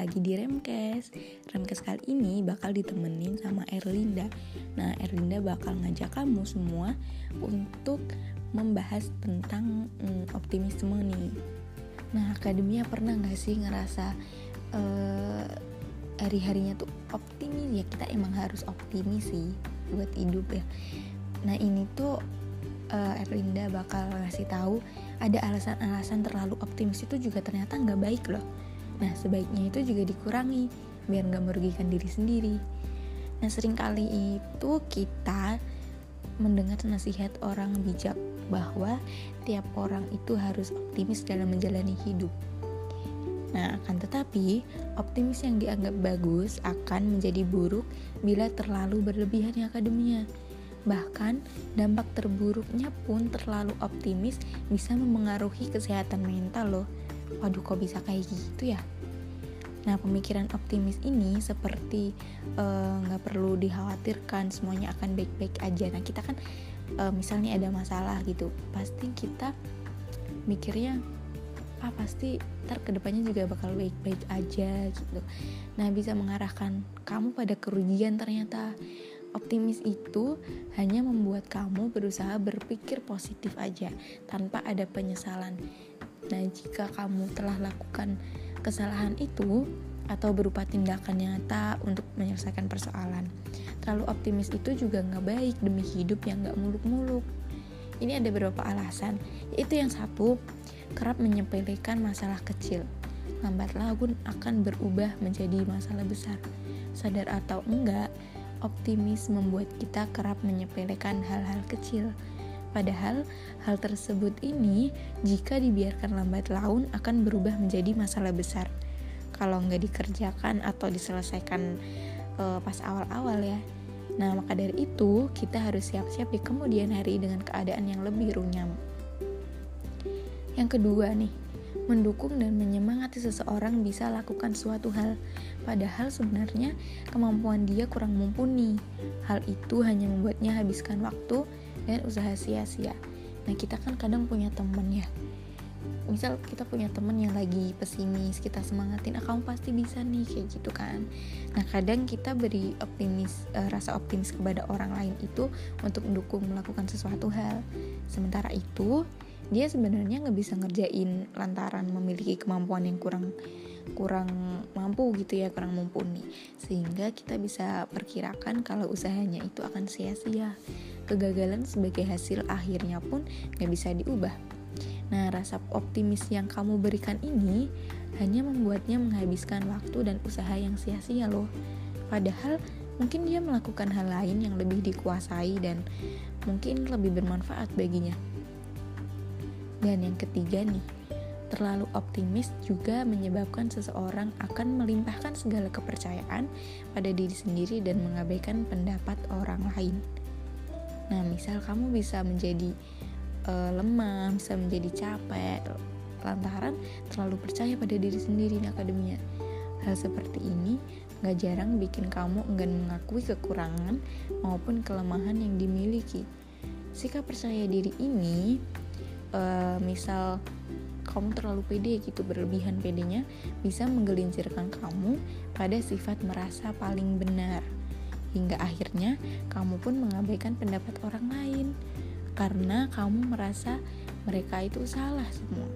lagi di Remkes. Remkes kali ini bakal ditemenin sama Erlinda. Nah Erlinda bakal ngajak kamu semua untuk membahas tentang mm, optimisme nih. Nah akademia pernah gak sih ngerasa uh, hari-harinya tuh optimis? Ya kita emang harus optimis sih buat hidup ya. Nah ini tuh uh, Erlinda bakal ngasih tahu ada alasan-alasan terlalu optimis itu juga ternyata nggak baik loh Nah, sebaiknya itu juga dikurangi biar nggak merugikan diri sendiri. Nah, sering kali itu kita mendengar nasihat orang bijak bahwa tiap orang itu harus optimis dalam menjalani hidup. Nah, akan tetapi, optimis yang dianggap bagus akan menjadi buruk bila terlalu berlebihan akademia. Bahkan, dampak terburuknya pun terlalu optimis bisa memengaruhi kesehatan mental loh waduh kok bisa kayak gitu ya Nah, pemikiran optimis ini seperti eh, nggak uh, perlu dikhawatirkan, semuanya akan baik-baik aja. Nah, kita kan uh, misalnya ada masalah gitu, pasti kita mikirnya ah pasti ntar ke depannya juga bakal baik-baik aja gitu. Nah, bisa mengarahkan kamu pada kerugian ternyata. Optimis itu hanya membuat kamu berusaha berpikir positif aja tanpa ada penyesalan. Nah, jika kamu telah lakukan kesalahan itu atau berupa tindakan nyata untuk menyelesaikan persoalan. Terlalu optimis itu juga nggak baik demi hidup yang nggak muluk-muluk. Ini ada beberapa alasan, yaitu yang satu, kerap menyepelekan masalah kecil. Lambat laun akan berubah menjadi masalah besar. Sadar atau enggak, optimis membuat kita kerap menyepelekan hal-hal kecil Padahal hal tersebut ini jika dibiarkan lambat laun akan berubah menjadi masalah besar. Kalau nggak dikerjakan atau diselesaikan uh, pas awal-awal ya. Nah maka dari itu kita harus siap-siap di kemudian hari dengan keadaan yang lebih runyam. Yang kedua nih, mendukung dan menyemangati seseorang bisa lakukan suatu hal, padahal sebenarnya kemampuan dia kurang mumpuni. Hal itu hanya membuatnya habiskan waktu dan usaha sia-sia. Nah kita kan kadang punya temen ya. Misal kita punya temen yang lagi pesimis kita semangatin ah kamu pasti bisa nih kayak gitu kan. Nah kadang kita beri optimis uh, rasa optimis kepada orang lain itu untuk mendukung melakukan sesuatu hal. Sementara itu dia sebenarnya nggak bisa ngerjain lantaran memiliki kemampuan yang kurang kurang mampu gitu ya kurang mumpuni. Sehingga kita bisa perkirakan kalau usahanya itu akan sia-sia. Kegagalan sebagai hasil akhirnya pun gak bisa diubah. Nah rasa optimis yang kamu berikan ini hanya membuatnya menghabiskan waktu dan usaha yang sia-sia loh. Padahal mungkin dia melakukan hal lain yang lebih dikuasai dan mungkin lebih bermanfaat baginya. Dan yang ketiga nih Terlalu optimis juga menyebabkan seseorang akan melimpahkan segala kepercayaan pada diri sendiri dan mengabaikan pendapat orang lain. Nah, misal kamu bisa menjadi uh, lemah, bisa menjadi capek lantaran terlalu percaya pada diri sendiri di akademia. Hal seperti ini gak jarang bikin kamu enggan mengakui kekurangan maupun kelemahan yang dimiliki. Sikap percaya diri ini, uh, misal kamu terlalu pede gitu berlebihan pedenya bisa menggelincirkan kamu pada sifat merasa paling benar. Hingga akhirnya kamu pun mengabaikan pendapat orang lain. Karena kamu merasa mereka itu salah semua.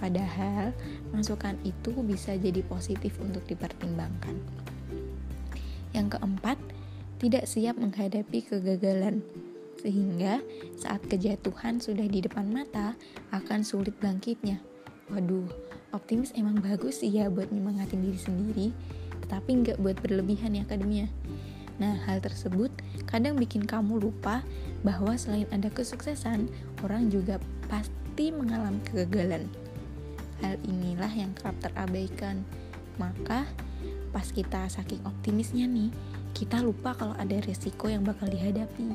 Padahal masukan itu bisa jadi positif untuk dipertimbangkan. Yang keempat tidak siap menghadapi kegagalan. Sehingga saat kejatuhan sudah di depan mata akan sulit bangkitnya waduh optimis emang bagus sih ya buat nyemangatin diri sendiri tapi nggak buat berlebihan ya akademia Nah, hal tersebut kadang bikin kamu lupa bahwa selain ada kesuksesan, orang juga pasti mengalami kegagalan. Hal inilah yang kerap terabaikan. Maka, pas kita saking optimisnya nih, kita lupa kalau ada resiko yang bakal dihadapi.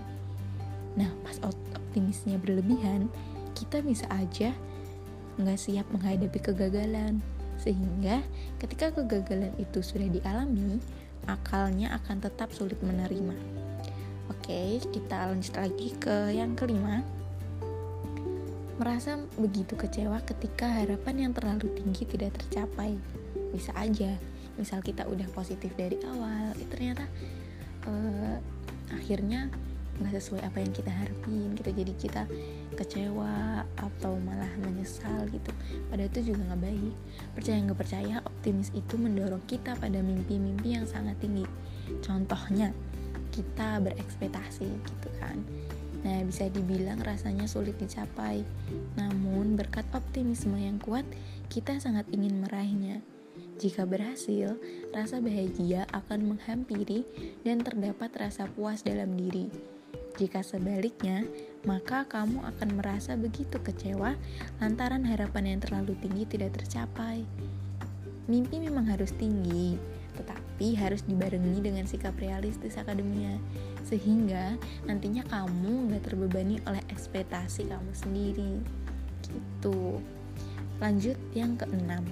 Nah, pas optimisnya berlebihan, kita bisa aja nggak siap menghadapi kegagalan. Sehingga ketika kegagalan itu sudah dialami, akalnya akan tetap sulit menerima. Oke, kita lanjut lagi ke yang kelima. Merasa begitu kecewa ketika harapan yang terlalu tinggi tidak tercapai. Bisa aja misal kita udah positif dari awal itu ternyata uh, akhirnya nggak sesuai apa yang kita harapin gitu jadi kita kecewa atau malah menyesal gitu padahal itu juga nggak baik percaya nggak percaya optimis itu mendorong kita pada mimpi-mimpi yang sangat tinggi contohnya kita berekspektasi gitu kan Nah, bisa dibilang rasanya sulit dicapai. Namun, berkat optimisme yang kuat, kita sangat ingin meraihnya. Jika berhasil, rasa bahagia akan menghampiri dan terdapat rasa puas dalam diri. Jika sebaliknya, maka kamu akan merasa begitu kecewa lantaran harapan yang terlalu tinggi tidak tercapai. Mimpi memang harus tinggi, tetapi harus dibarengi dengan sikap realistis akademia, sehingga nantinya kamu nggak terbebani oleh ekspektasi kamu sendiri. Gitu. Lanjut yang keenam,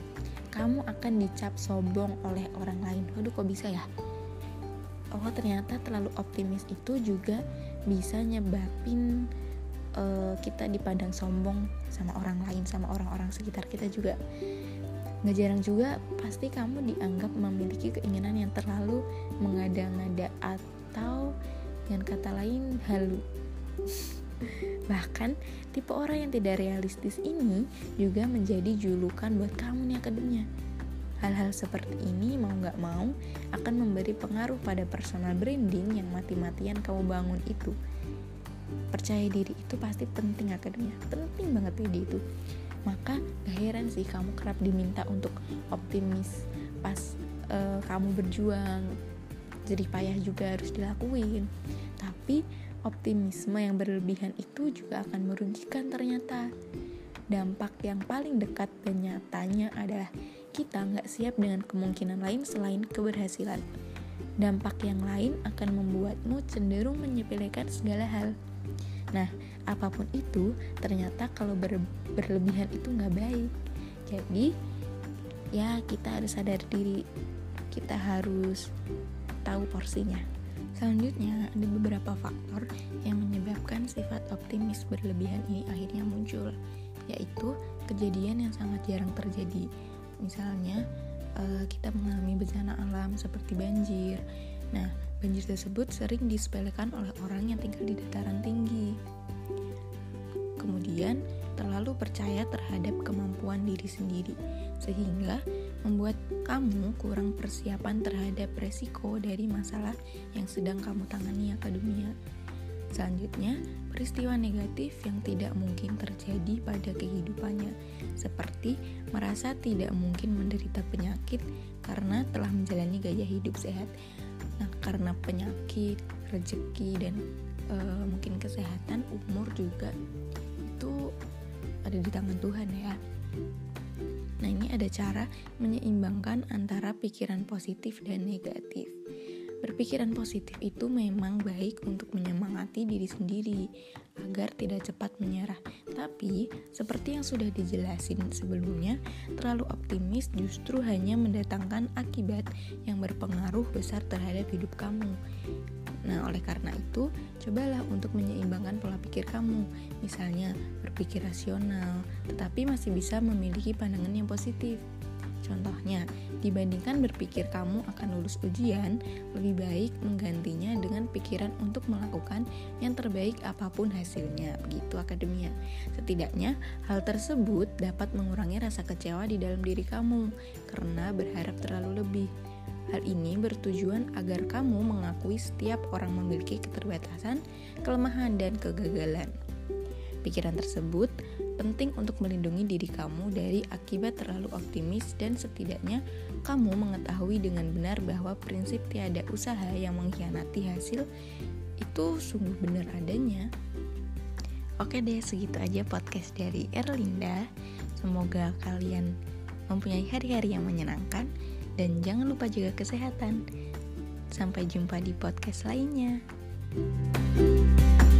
kamu akan dicap sombong oleh orang lain. Waduh, kok bisa ya? Oh, ternyata terlalu optimis itu juga bisa nyebabin uh, kita dipandang sombong sama orang lain sama orang-orang sekitar kita juga. Nggak jarang juga pasti kamu dianggap memiliki keinginan yang terlalu mengada-ngada atau yang kata lain halu. Bahkan tipe orang yang tidak realistis ini juga menjadi julukan buat kamu nih akademia Hal-hal seperti ini mau nggak mau akan memberi pengaruh pada personal branding yang mati-matian kamu bangun itu. Percaya diri itu pasti penting akademia, penting banget ide itu. Maka gak heran sih kamu kerap diminta untuk optimis pas uh, kamu berjuang. Jadi payah juga harus dilakuin. Tapi optimisme yang berlebihan itu juga akan merugikan ternyata. Dampak yang paling dekat dan nyatanya adalah kita nggak siap dengan kemungkinan lain selain keberhasilan. Dampak yang lain akan membuatmu cenderung menyepelekan segala hal. Nah, apa pun itu, ternyata kalau ber berlebihan itu nggak baik. Jadi, ya kita harus sadar diri, kita harus tahu porsinya. Selanjutnya, ada beberapa faktor yang menyebabkan sifat optimis berlebihan ini akhirnya muncul, yaitu kejadian yang sangat jarang terjadi, misalnya uh, kita mengalami bencana alam seperti banjir. Nah, banjir tersebut sering disepelekan oleh orang yang tinggal di dataran tinggi. Kemudian, terlalu percaya terhadap kemampuan diri sendiri, sehingga membuat kamu kurang persiapan terhadap resiko dari masalah yang sedang kamu tangani akademia. Selanjutnya, peristiwa negatif yang tidak mungkin terjadi pada kehidupannya, seperti merasa tidak mungkin menderita penyakit karena telah menjalani gaya hidup sehat. Nah, karena penyakit, rezeki, dan e, mungkin kesehatan, umur juga itu ada di tangan Tuhan ya. Nah, ini ada cara menyeimbangkan antara pikiran positif dan negatif. Berpikiran positif itu memang baik untuk menyemangati diri sendiri agar tidak cepat menyerah. Tapi, seperti yang sudah dijelasin sebelumnya, terlalu optimis justru hanya mendatangkan akibat yang berpengaruh besar terhadap hidup kamu. Nah, oleh karena itu, cobalah untuk menyeimbangkan pola pikir kamu. Misalnya, berpikir rasional, tetapi masih bisa memiliki pandangan yang positif. Contohnya, dibandingkan berpikir kamu akan lulus ujian, lebih baik menggantinya dengan pikiran untuk melakukan yang terbaik apa pun hasilnya. Begitu akademia. Setidaknya, hal tersebut dapat mengurangi rasa kecewa di dalam diri kamu karena berharap terlalu lebih. Hal ini bertujuan agar kamu mengakui setiap orang memiliki keterbatasan, kelemahan, dan kegagalan. Pikiran tersebut penting untuk melindungi diri kamu dari akibat terlalu optimis dan setidaknya kamu mengetahui dengan benar bahwa prinsip tiada usaha yang mengkhianati hasil itu sungguh benar adanya. Oke deh, segitu aja podcast dari Erlinda. Semoga kalian mempunyai hari-hari yang menyenangkan dan jangan lupa jaga kesehatan. Sampai jumpa di podcast lainnya. thank you